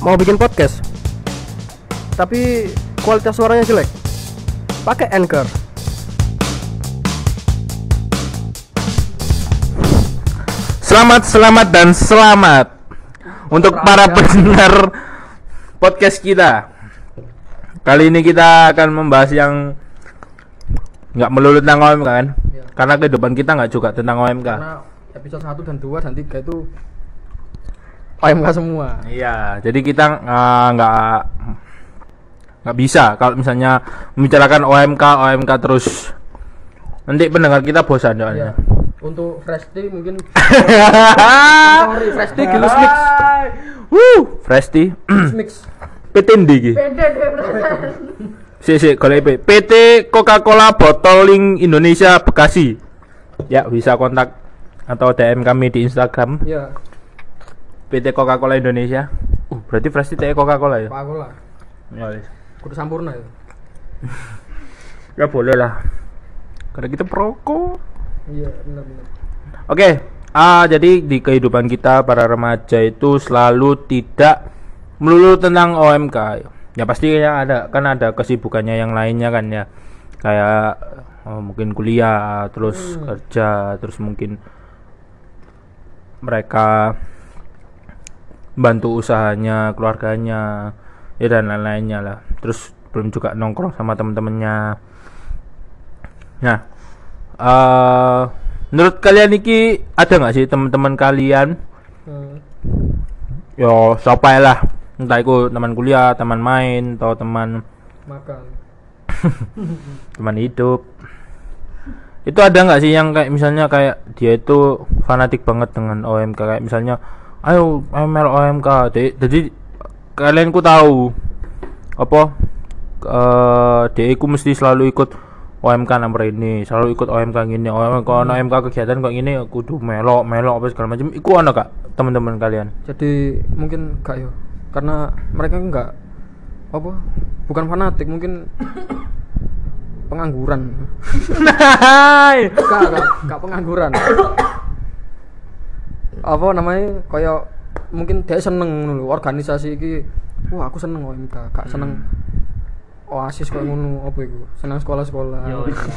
mau bikin podcast tapi kualitas suaranya jelek pakai Anchor Selamat, selamat dan selamat untuk para pendengar podcast kita. Kali ini kita akan membahas yang nggak melulu tentang OMK kan? Iya. Karena kehidupan kita nggak juga tentang OMK. karena episode 1 dan 2 dan 3 itu OMK semua Iya, jadi kita eh, nggak nggak bisa kalau misalnya membicarakan OMK, OMK terus nanti pendengar kita bosan Iya. soalnya. untuk fresh tea mungkin sorry fresh tea gilus mix Wuh, fresh tea. Gilus mix PT ndi iki? Si si golek IP. PT Coca-Cola Bottling Indonesia Bekasi. Ya, bisa kontak atau DM kami di Instagram ya PT Coca-Cola Indonesia. Uh, berarti fresh tea Coca-Cola ya? Lah Ya, wis. kudu sampurna ya Ya boleh lah. Karena kita perokok. iya benar benar Oke, ah jadi di kehidupan kita para remaja itu selalu tidak melulu tentang OMK. Ya pasti ya ada kan ada kesibukannya yang lainnya kan ya. Kayak oh, mungkin kuliah, terus kerja, terus mungkin mereka bantu usahanya, keluarganya, ya dan lain-lainnya lah. Terus belum juga nongkrong sama temen-temennya. Nah, eh menurut kalian iki ada nggak sih teman-teman kalian? Hmm. Yo, siapa lah? Entah itu teman kuliah, teman main, atau teman makan teman hidup. Itu ada nggak sih yang kayak misalnya kayak dia itu fanatik banget dengan OMK kayak misalnya ayo ML OMK. Jadi, jadi kalian ku tahu apa eh dia ku mesti selalu ikut OMK nomor ini, selalu ikut OMK gini, OMK ono OMK kegiatan kok gini kudu melok, melok apa segala macam. Iku ono kak teman-teman kalian? jadi mungkin gak yo karena mereka enggak apa bukan fanatik mungkin pengangguran Hai. gak gak, gak pengangguran apa namanya kayak mungkin dia seneng ngono lho organisasi iki wah aku seneng OMK gak seneng oasis kayak ngono apa iku seneng sekolah-sekolah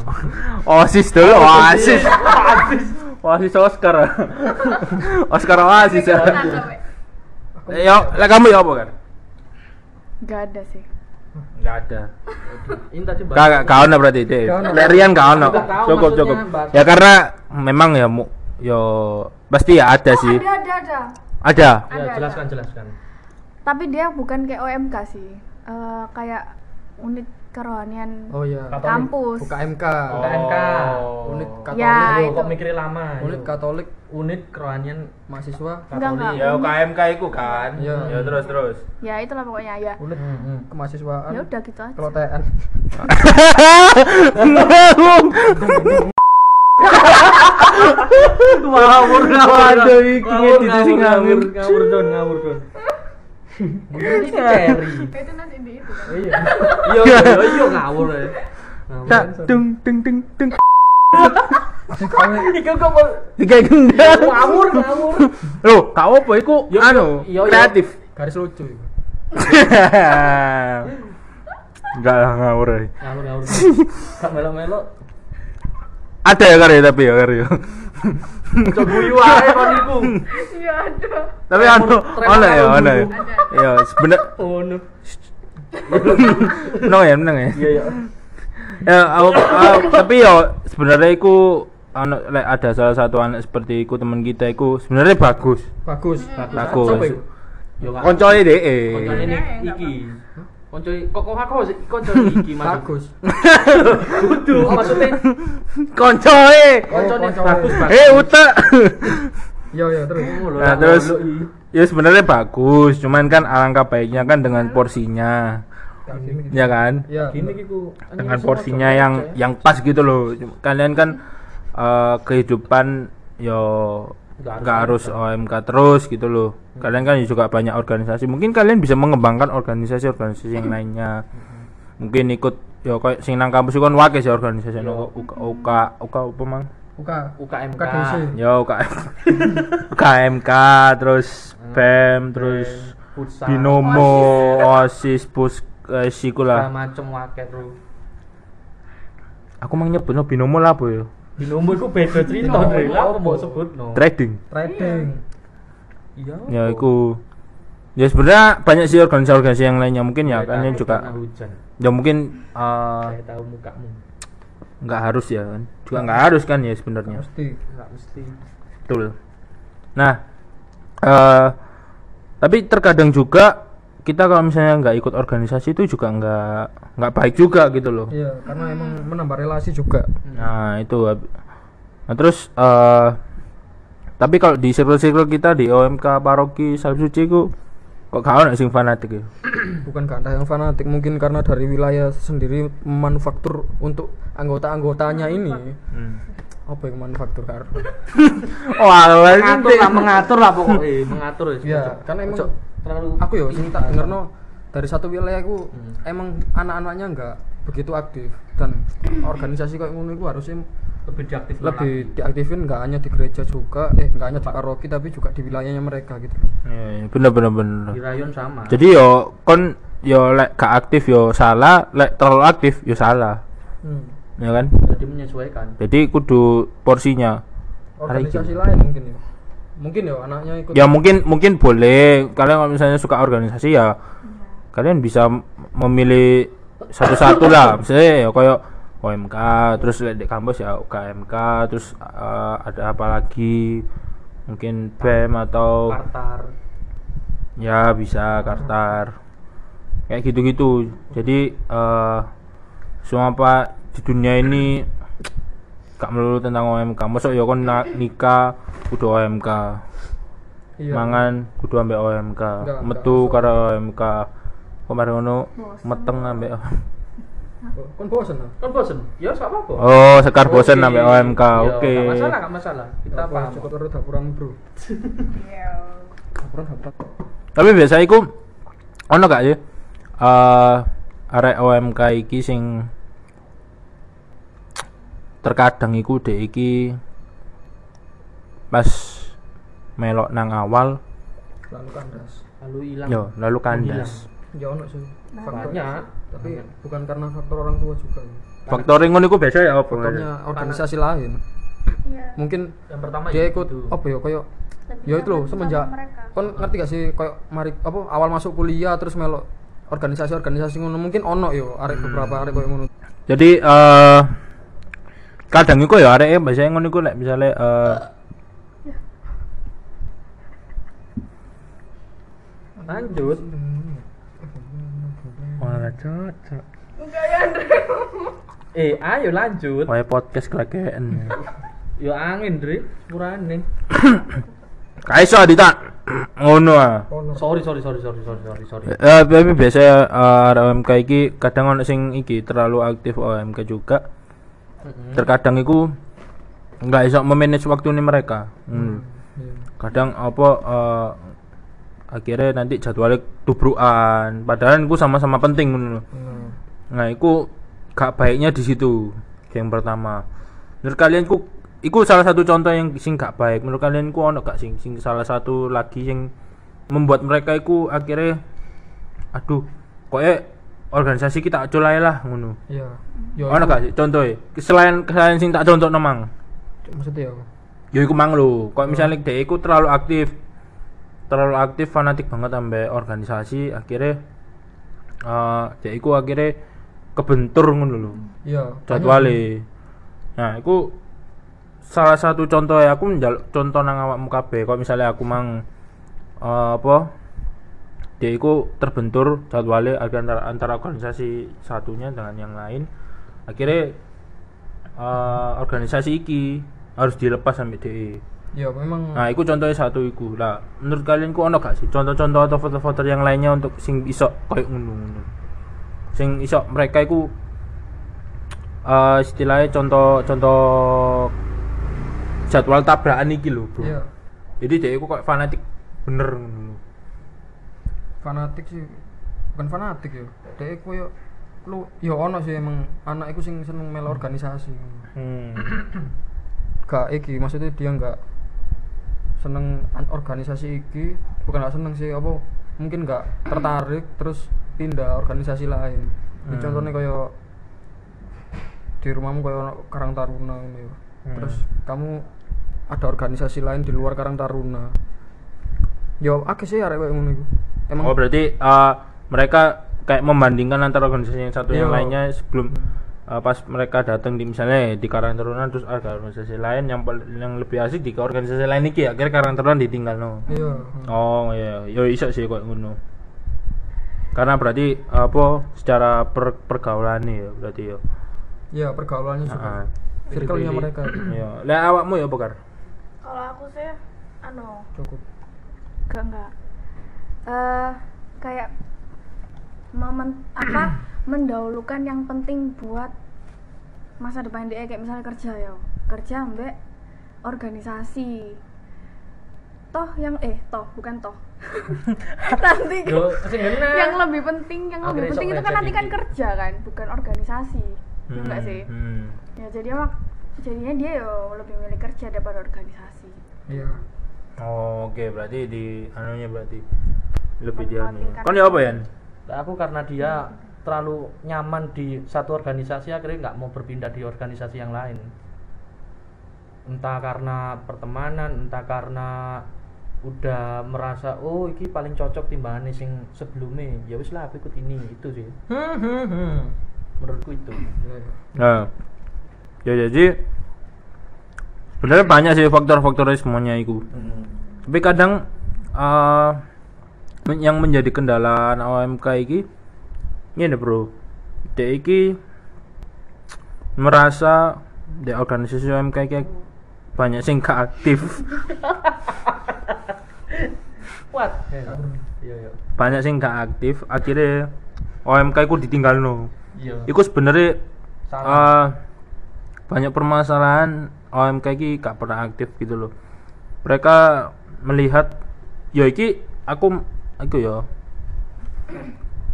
Oasis dulu, Oasis. Oasis. Oasis Oscar. Oscar Oasis ya. Yo, lah kamu ya apa kan? Gak ada sih. Enggak ada. ini tadi kau ono berarti deh. Gak ono. Cukup cukup. Ya karena memang ya mu, yo pasti ya ada sih. Ada, ada, ada. Ada. Ada, ada. jelaskan Tapi dia bukan kayak OMK sih. Eh, kayak unit kerohanian oh iya kampus. UKMK UKMK. unit katolik Ya, itu. kok mikirnya lama. unit Yo. katolik unit kerohanian mahasiswa Enggak, enggak. Ya UKMK itu kan. Iya. Ya terus terus. Ya itulah pokoknya ya. unit kemahasiswaan Ya udah gitu aja. kalau TN ngawur Waduh, iki ngawur ngawur. ngawur don ngawur don ini cherry Itu nanti di itu. iya iya iya iya ngawur ya Tak dung dung dung dung. Iku kok Tiga gendang. ngawur ngawur Loh, kau apa iku anu kreatif. garis lucu iku. Enggak lah ngawur. ngawur ngawur gak melo melo Ada ya karya tapi ya karya. coba guyu ae kon Iya ada. tapi anu ono ya tremor ono ya. Ya sebenar ngono menang ya menang ya. iya iya Ya aku, aku- tapi ya sebenarnya iku anu lek ada salah satu anak seperti iku teman kita iku sebenarnya bagus. bagus Bagus. Siapa iku? yo Koncoe dhek. koncone ini iki koncoe kok kok aku sih koncoe iki maksud bagus kudu maksudnya Koncoe. koncone koncoe. bagus bagus Eh utek. iya iya terus Nah, terus ya sebenarnya bagus, cuman kan alangkah baiknya kan dengan porsinya. Ya kan? iya gini kiku Dengan porsinya yang yang pas gitu loh. Kalian kan eh, kehidupan yo nggak harus OMK terus gitu loh. Kalian kan juga banyak organisasi. Mungkin kalian bisa mengembangkan organisasi-organisasi yang lainnya. Mungkin ikut yo kayak sing nang kampus kan wake sih organisasi. No UK UK UK apa mang? UK UKMK Ya UKM UKMK terus BEM terus futsal binomo osis pus eh, siku lah. Macem waket bro. Aku mau nyebut no binomo lah apa ya binomo itu beda cerita Dre. Lah, mau sebut no trading. Trading. Iya. Ya iku. Ya sebenarnya banyak sih organisasi-organisasi yang lainnya. Mungkin ya kalian takut juga hujan. Ya mungkin eh, saya tahu mukamu. nggak harus ya kan? Juga nggak harus kan ya sebenarnya. Pasti nggak mesti. Betul. Nah eh tapi terkadang juga kita kalau misalnya nggak ikut organisasi itu juga nggak nggak baik juga gitu loh. Iya karena emang menambah relasi juga. Nah itu. Nah terus eh tapi kalau di circle-circle kita di OMK paroki Salib Suci ku kok gak ono sing fanatik ya? Bukan karena yang fanatik mungkin karena dari wilayah sendiri manufaktur untuk anggota-anggotanya ini. Hmm. apa yang manufaktur kar oh mengatur lah mengatur lah pokoknya. Mengatur ya. Ya karena emang Ojo terlalu aku yo sing tak dengerno dari satu wilayah aku Hmm. emang anak-anaknya enggak begitu aktif. Dan organisasi kayak ngono itu harusnya lebih diaktif lebih diaktifin nggak hanya di gereja juga eh nggak hanya di paroki tapi juga di wilayahnya mereka gitu. Ya, ya, bener bener bener. Di rayon sama. Jadi yo kon yo lek gak aktif yo salah lek terlalu aktif yo salah. Ya kan? Jadi menyesuaikan. Jadi kudu porsinya. Organisasi lain mungkin ya? Mungkin ya anaknya ikut. Ya mungkin mungkin boleh. Kalian kalau misalnya suka organisasi ya kalian bisa memilih satu-satu lah. Misalnya ya kayak OMK terus lihat di kampus ya UKMK terus eh, ada apa lagi? Mungkin BEM atau partar ya bisa Kartar. Kayak gitu-gitu. Jadi eh semua apa di dunia ini gak melulu tentang OMK masuk ya kon na- nikah kudu OMK iya. Mangan kudu ambek OMK Enggak, metu enggak, karo OMK kemarin ngono? Bosen. meteng ambek kan bosen lah kan bosen? Ya gak apa-apa. Oh sekar bosen Oke. ambek OMK oke. nggak masalah nggak masalah. Kita apa paham. cukup terus dapuran bro? Iya. dapuran tapi biasa iku ono gak ya eh arek OMK iki sing terkadang iku dek iki pas melok nang awal lalu kandas. Lalu hilang. Yo lalu kandas. ya ono sih. Banyak tapi bukan karena faktor orang tua juga ya. faktor ngono iku biasa ya apa faktornya organisasi lain. Iya. mungkin yang pertama dia itu. ikut apa ya kayak ya itu loh semenjak kon ngerti gak sih kayak mari apa awal masuk kuliah terus melok organisasi-organisasi ngono mungkin ono yo arek beberapa arek kayak ngono. Jadi eh kadang iku ya arek biasanya ngono iku lek misale eh lanjut malah cocok. Eh ayo lanjut. Kayak podcast kelakean. Yo angin Dri. Murane Kaiso Adita ngono ah. Ono. Sorry sorry sorry sorry sorry sorry sorry. Eh, tapi biasanya eh, OMK iki kadang ono sing iki terlalu aktif OMK juga. Terkadang iku nggak iso memanage waktu ini mereka. Hmm. Iya. Kadang apa eh, akhirnya nanti jadwalnya tubrukan padahal iku sama-sama penting lho. Nah, iku gak baiknya di situ. Yang pertama. Menurut kalian ku iku salah satu contoh yang sing gak baik. Menurut kalian ku ono gak sing sing salah satu lagi yang membuat mereka iku akhirnya aduh, koe organisasi kita culai lah ngono. iya yo Ono gak sih contohnya? Selain selain sing tak contoh nemang. maksudnya ya Ya iku mang lho. Kok misalnya dia iku terlalu aktif terlalu aktif fanatik banget sampai organisasi akhirnya eh dia iku akhirnya kebentur ngono lho iya jadwale. Nah, iku salah satu contoh ya aku njaluk contoh nang awakmu kabeh. Kok misalnya aku mang eh, apa dia iku terbentur jadwalnya antara antara organisasi satunya dengan yang lain. Akhirnya eh, organisasi iki harus dilepas sampai DE. Ya memang Nah, iku contohnya satu iku. Lah, menurut kalian ku ono gak sih contoh-contoh atau foto-foto yang lainnya untuk sing iso koyo ngono ngono. Sing iso mereka iku eh istilahnya contoh-contoh jadwal tabrakan iki lho, Bro. iya Jadi dia iku kok fanatik bener ngono. fanatik sih bukan fanatik ya dia koyo lu ya ono sih emang anak iku sing seneng melu organisasi Hmm. gak iki maksudnya dia nggak seneng an- organisasi iki bukan gak seneng sih apa mungkin nggak tertarik terus pindah organisasi lain Hmm. contohnya kayak di rumahmu kayak Karang Taruna ngono ya. Hmm. terus kamu ada organisasi lain di luar Karang Taruna yo akeh sih arek kayak ngono iku emang Oh berarti uh, mereka kayak membandingkan antara organisasi yang satu yang Iya. lainnya sebelum uh, pas mereka datang di misalnya di Karang Taruna terus ada organisasi lain yang yang lebih asik di ke organisasi lain iki akhirnya Karang Taruna ditinggal no. iya Oh iya, yo iso sih kok ngono. Karena berarti apa secara per, pergaulan ya berarti yo. iya pergaulannya juga circle-nya mereka Iya. Lah awakmu ya Pokar? Kalau aku sih anu cukup enggak enggak eh kayak momen apa mendahulukan yang penting buat masa depan dia. Kayak misalnya kerja ya. Kerja ambek organisasi. Toh yang eh toh bukan toh. Nanti yang lebih penting yang lebih penting itu kan nanti kan kerja kan bukan organisasi. Ya enggak Hmm, sih? hmm. ya jadi jadinya dia yo lebih milih kerja daripada organisasi. Iya. Oh, oke berarti di anunya berarti lebih di. Mementingkan Kon ya apa ya? Aku karena dia terlalu nyaman di satu organisasi akhirnya nggak mau berpindah di organisasi yang lain. Entah karena pertemanan entah karena udah merasa oh iki paling cocok timbangannya sing sebelumnya. Ya wis lah aku ikut ini. Itu sih. Hmm hmm hmm. Menurutku itu. Iya, iya. Nah, ya jadi sebenarnya banyak sih faktor-faktornya semuanya itu. Tapi kadang men- yang menjadi kendala anak OMK ini bro, dia iki merasa di organisasi OMK iki banyak sing gak aktif, kuat iya iya. Banyak sing gak aktif, akhirnya OMK iku ditinggal no. iya. Iku sebenarnya eh, banyak permasalahan OMK iki gak pernah aktif gitu loh. Mereka melihat ya iki aku aku ya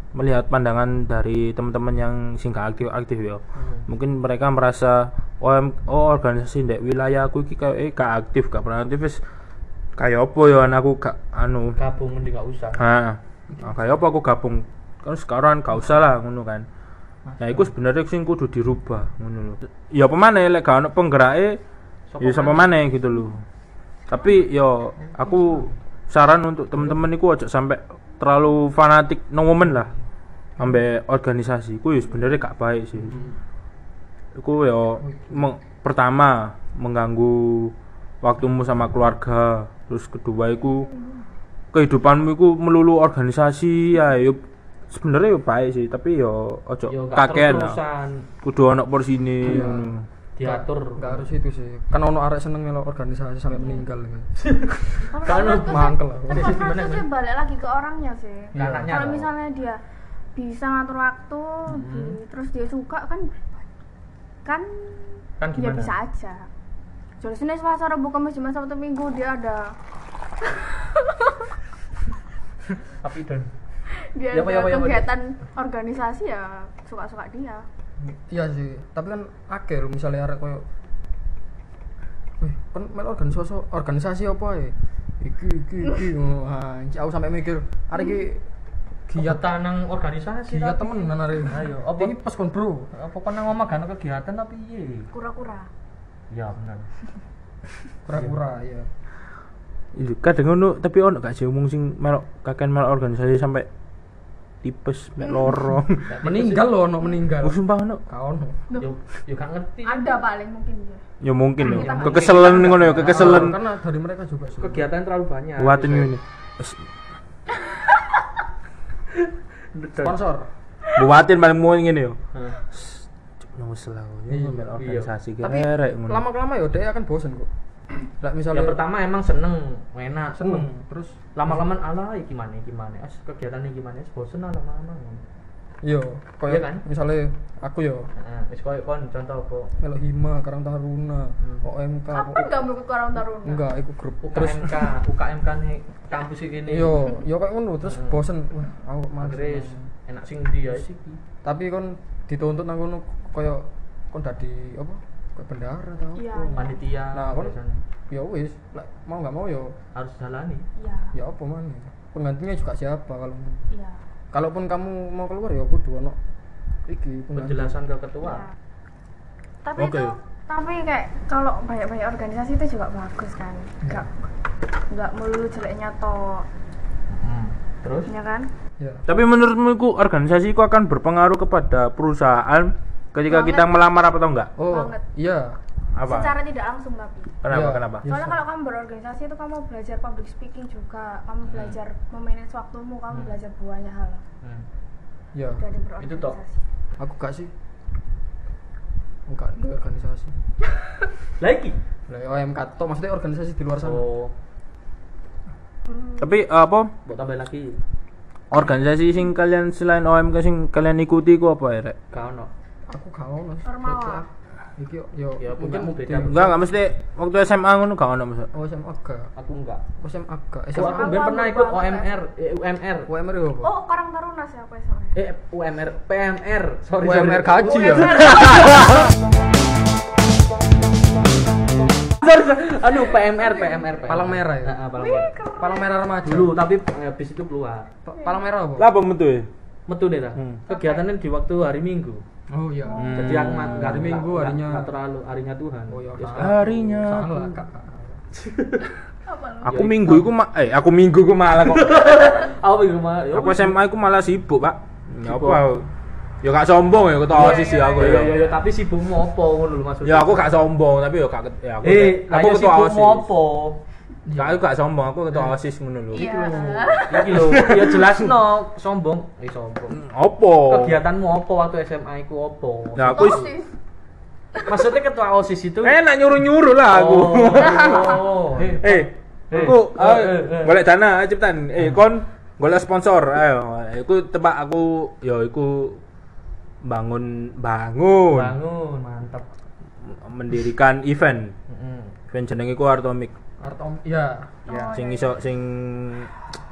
melihat pandangan dari teman-teman yang sing gak aktif aktif ya. Mungkin mereka merasa OM oh organisasi ndek wilayah aku iki kayak eh, gak aktif gak pernah aktif wis kayak apa ya aku gak anu gabung mending nggak usah Nah, nah, kayak apa aku gabung? Kan sekarang gak usah lah ngono kan. Nah, itu sebenarnya sing kudu dirubah ngono lho. Ya apa maneh lek gak ono penggerake ya sama maneh gitu loh. Tapi yo aku saran untuk temen-temen iku aja sampai terlalu fanatik no momen lah. Sampai organisasi ku ya sebenarnya gak baik sih. Iku yo meng- pertama mengganggu waktumu sama keluarga. Terus kedua iku kehidupanmu iku melulu organisasi ya yo sebenarnya yo baik sih tapi yo ojo yo nggak kakean lah. kudu ono porsine Iya. ngono. diatur nggak harus itu sih kan ono arek seneng melo organisasi sampai meninggal tapi kan kalau menurutku sih- mangkel lah sih balik lagi ke orangnya sih Iya. Kalau misalnya dia bisa ngatur waktu di- terus dia suka kan kan Kan ya gimana? bisa aja jadi Senin Selasa Rabu Kamis Jumat Sabtu Minggu dia ada tapi dan dia Ya ya ada ya apa, kegiatan organisasi ya suka-suka dia iya sih tapi kan lho misalnya arek koyo Wih, kan mel organisasi organisasi apa ya? Iki iki iki. Ah, aku sampai mikir arek giat kegiatan nang organisasi giat tapi- temenan arek. ayo apa Iki pas kon bro. apa kon nang omah gak kegiatan tapi iya kura-kura ya benar Kura-kura ya. Iya, kadang ngono tapi ono gak sih omong sing melok kakean melok organisasi sampai tipes mek lorong. Meninggal loh, ono meninggal. Oh sumpah ono. Gak ono. yo yo gak ngerti ada paling mungkin dia Ya mungkin ya. Kekeselan ngono ya, kekeselan. Karena dari mereka juga kegiatan terlalu banyak Kuatin ngene. Sponsor. Buatin paling mau ngene yo. Selau Iya, ya melok iya. organisasi Tapi kerek ngono. lama-lama ya dia akan bosen kok. Lah ya misalnya pertama emang seneng enak seneng Uh, terus lama-lama ala iki gimana gimana as kegiatannya gimana as bosen lama-lama yo koyo Iya kan? misalnya aku yo Heeh, wis koyo kon contoh apa? Melo hima Karang Taruna Hmm. OMK kapan nggak mau ikut Karang Taruna? Enggak ikut grup terus UKMK UKMK nih kampus iki nih. Yo yo kayak ngono terus Hmm. bosen. Wah aku males. Akhirnya enak sing dia sih tapi kon dituntut nang ngono koyo kon dadi apa kayak bendara tau. Iya, apa. iya. panitia Nah, kon- ya wis mau nggak mau ya harus jalani iya. Ya apa mana penggantinya juga siapa kalau iya kalaupun kamu mau keluar ya kudu ono iki pengganti. penjelasan ke ketua Iya. tapi Oke. itu tapi kayak kalau banyak-banyak organisasi itu juga bagus kan nggak nggak melulu jeleknya toh Hmm. terus ya kan ya Tapi menurutmu itu organisasi itu akan berpengaruh kepada perusahaan ketika Banget. kita melamar apa atau enggak? oh Banget. iya Apa? secara tidak langsung tapi Kenapa? Iya. Kenapa? Iya, soalnya Sa. kalau kamu berorganisasi itu kamu belajar public speaking juga kamu belajar memanage waktumu kamu Hmm. belajar banyak hal Hmm. ya Itu toh. aku gak sih enggak di organisasi lagi lah OMK toh maksudnya organisasi di luar sana oh Tapi apa? buat tambah lagi Organisasi sing kalian selain OMK sing kalian ikuti ku apa ya, Rek? kau no aku ono sih. Ormawa. Iki yo yo Ya, mungkin beda. Enggak, enggak mesti waktu SMA ngono gak ono maksud. oh SMA gak aku enggak. Oh SMA gak aku, SMA aku Aku ben pernah ikut. OMR eh, UMR UMR ya apa? Oh Karang Taruna siapa ya sama eh UMR PMR sorry UMR sorry. gaji ya? Anu PMR PMR. Palang merah ya? Ah, palang merah. palang merah remaja? Dulu tapi habis itu keluar. Pa- palang merah apa? Lah apa metu ya? metu deh dah Hmm. kegiatannya di waktu hari Minggu oh iya. Hmm. jadi aku nggak nggak- Hari Minggu, harinya- nggak terlalu harinya Tuhan. Oh iya Ya, Harinya. Salah kak. Apa lo Aku Ya, minggu iku ma eh aku minggu iku malah kok. aku minggu ya aku SMA iku malah sibuk, Pak. Ya apa? aku? Ya gak sombong ya ketua Iya, OSIS iya, ya aku ya, ya. ya, ya, tapi sibukmu apa ngono lho maksudnya? Ya aku gak sombong tapi ya gak ya aku eh aku ketua sibukmu apa Gak aku gak sombong, aku ketua OSIS ngono lho. iya iki lho ya jelas no sombong eh sombong Opo? kegiatanmu apa waktu SMA iku apa Nah, aku sih. maksudnya ketua OSIS itu enak nyuruh-nyuruh lah aku. oh. eh Eh, Eh, aku ah, eh, eh. golek dana cepetan. Eh, kon golek sponsor. Ayo, iku tebak aku ya iku bangun bangun, bangun mantap mendirikan event. Heeh. Event jenenge ku Artomik. Art om iya Oh, Sing iya, iso sing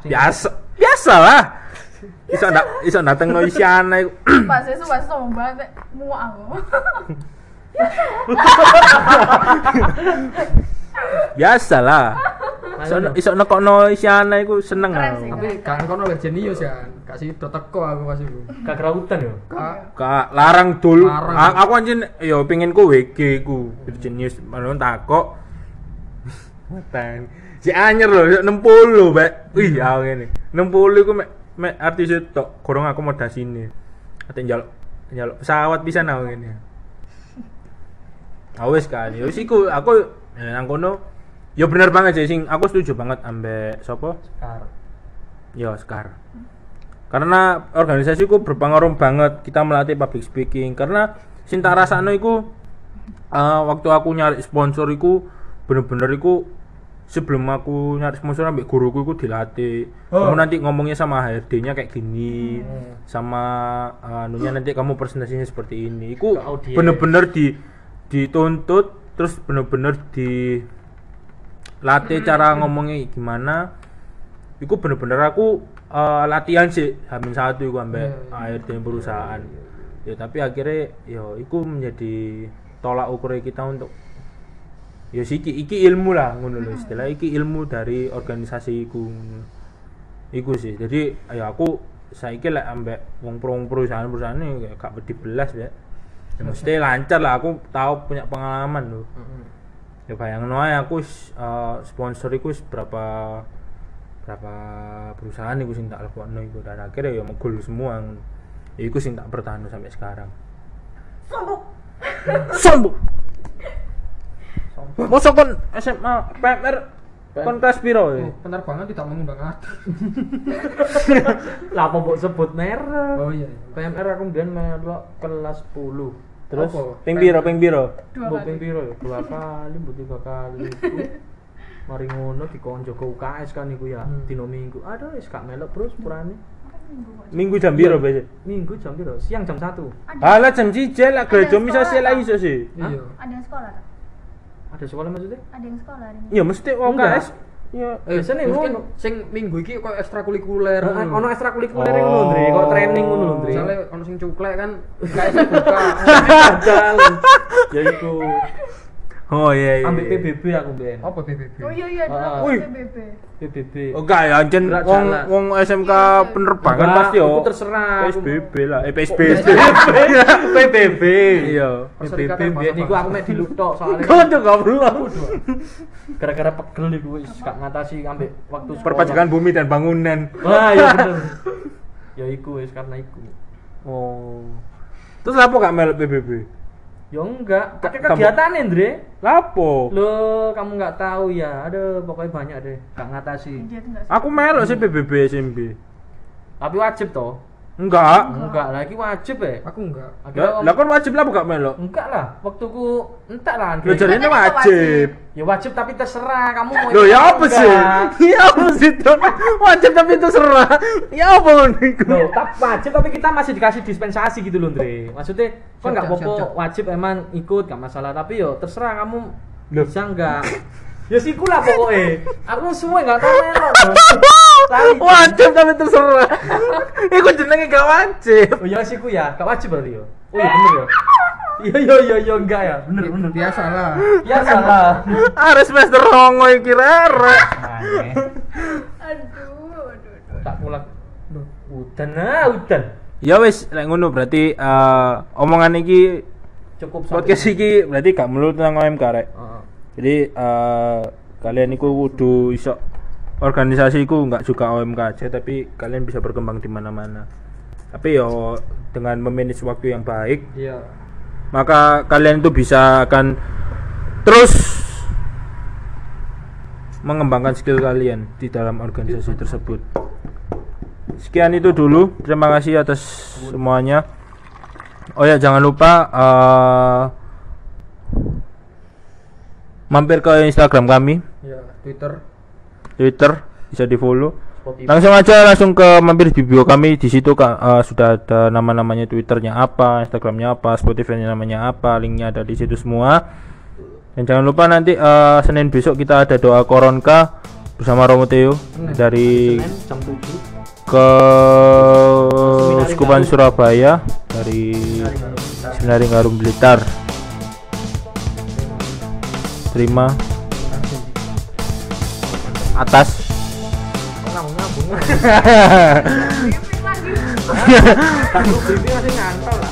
biasa biasa lah. Iso ndak iso dateng no isyana iku. pas itu pas sombong banget muak aku Biasa lah. Iso Ayo, iso nekokno isyana iku seneng Keren aku. tapi kan kono wis jenius ya kasih do teko aku pas iku gak kerautan yo Kak, larang dul. Larang. A- Aku anjing yo pengen ku WG ku. Genius malah takok. Matan. Si anyer lho, yo 60, Mbak. Wih, ya ngene. 60 ku mek mek artis tok, gorong akomodasine. Ate njaluk njaluk pesawat bisa nang ngene. Awes kan, yo wis iku aku ya, nang kono yo bener banget sih sing aku setuju banget ambek sapa? Sekar. Ya, Sekar. Karena organisasi ku berpengaruh banget kita melatih public speaking karena sing tak rasakno iku eh, waktu aku nyari sponsor iku bener-bener iku sebelum aku nyari sponsor ambek guruku iku dilatih. Oh. Kamu nanti ngomongnya sama HRD-nya kayak gini. Hmm. Sama eh, anunya nanti kamu presentasinya seperti ini. Audiens. bener-bener di dituntut terus bener-bener di latih cara ngomongnya gimana Iku bener-bener aku eh, latihan sih Hamin satu iku ambek Iya, iya. ARD perusahaan ya tapi akhirnya ya iku menjadi tolak ukur kita untuk ya siki iki ilmu lah ngono lho istilah iki ilmu dari organisasi iku iku sih jadi ya aku saiki lek ambek wong pro perusahaan-perusahaan ini kayak gak wedi belas ya ya mesti lancar lah aku tahu punya pengalaman loh ya bayangin ae aku eh, sponsor iku berapa berapa perusahaan iku sing tak lekokno iku. Dan akhirnya ya megul semua ya iku sing tak bertahan sampai sekarang. Sombong. Sombong masa kon SMA PMR kon kelas piro oh, ya? benar banget tidak mengundang aku Lah apa mbok sebut merek? oh iya iya. PMR aku mbiyen melok kelas 10. terus ping piro ping piro dua Mbok kali ping piro ya? Dua kali, mbok tiga kali. Mari ngono dikonco ke UKS kan iku ya, Hmm. dino minggu. Aduh wis gak melok terus purane. minggu jam piro biasa Minggu jam piro? Siang jam 1. Alah jam siji lah Ada gereja bisa sekolah, sih iso sih iya ada sekolah? Ada sekolah maksudnya? ada yang sekolah hari ini ya mesti Enggak. OKS Iya. Eh, Biasanya mungkin ngono. sing minggu iki kok ekstrakurikuler. Ngono. ono ekstrakurikuler Oh. ngono, Ndre. Kok training ngono lho, Ndre. Misalnya ono sing cuklek kan kayak buka. Jajal. Ya iku. Oh iya iya. Ambek PBB aku ben. Apa PBB? Oh iya iya, Ah. PBB. PBB. Oh enggak ya, anjen Gerak wong wong SMK penerbangan Enggak, pasti yo. aku terserah, aku- PSBB lah, eh PSB. PBB. Iya. PBB biyen niku Bangsa-Bangsa. aku mek diluktok soalnya. Kau tuh goblok. Gara-gara pegel iku wis gak ngatasi ambek waktu. Perpajakan bumi dan bangunan. Wah, iya bener. ya iku wis karena iku. Oh. Terus apa gak melok PBB? Ya enggak, pakai Kamu- kegiatan Andre. Lapo? Lo kamu nggak tahu ya, ada pokoknya banyak deh, gak ngatasi. Aku melok sih PBB SMP. Tapi wajib toh? Enggak. Enggak, lagi wajib ya. Aku enggak. Akhirnya Lah lah kan wajib lah bukan melok. enggak lah, waktuku entak lah. Lo Andre. jadi ini Katanya kok wajib. Ya wajib tapi terserah kamu mau. Lo ya atau apa sih? enggak. Ya apa sih itu? Wajib tapi itu serah. Ya apa niku? Loh, tapi wajib tapi kita masih dikasih dispensasi gitu loh, Andre. Maksudnya kan Siap, nggak siap, apa-apa wajib emang ikut gak masalah, tapi yo terserah kamu Loh. bisa enggak. ya siku lah pokoknya. Aku semua nggak tahu melok. Wajib tapi terserah. Iku jenenge gak wajib. Oh iya siku ya, gak wajib berarti yo. Oh iya bener ya. Iya iya iya iya enggak ya, bener bener. Biasa lah. Ya salah. Are semester rongo iki rere. Aneh. Aduh, aduh, aduh. Tak pulang. Loh, Udan ah, udan. Ya wis, lek ngono berarti eh, omongan iki Cukup sampai podcast iki berarti gak melulu tentang OMK rek. Heeh. Jadi eh, kalian iku kudu iso organisasi iku nggak juga OMK aja tapi kalian bisa berkembang di mana-mana. Tapi yo dengan memanage waktu yang baik, Iya. maka kalian itu bisa akan terus mengembangkan skill kalian di dalam organisasi tersebut. Sekian itu dulu. Terima kasih atas semuanya. Oh ya, jangan lupa eh, mampir ke Instagram kami, Ya, Twitter. Twitter bisa di follow. Langsung aja langsung ke mampir di bio kami di situ Kak eh, sudah ada nama-namanya Twitternya apa, Instagramnya apa, Spotify-nya namanya apa, linknya ada di situ semua. Dan jangan lupa nanti eh, Senin besok kita ada doa koronka bersama Romo dari Senin jam 7. ke Uskupan Surabaya dari Seminari Ngarum Blitar. Terima atas. Lagi.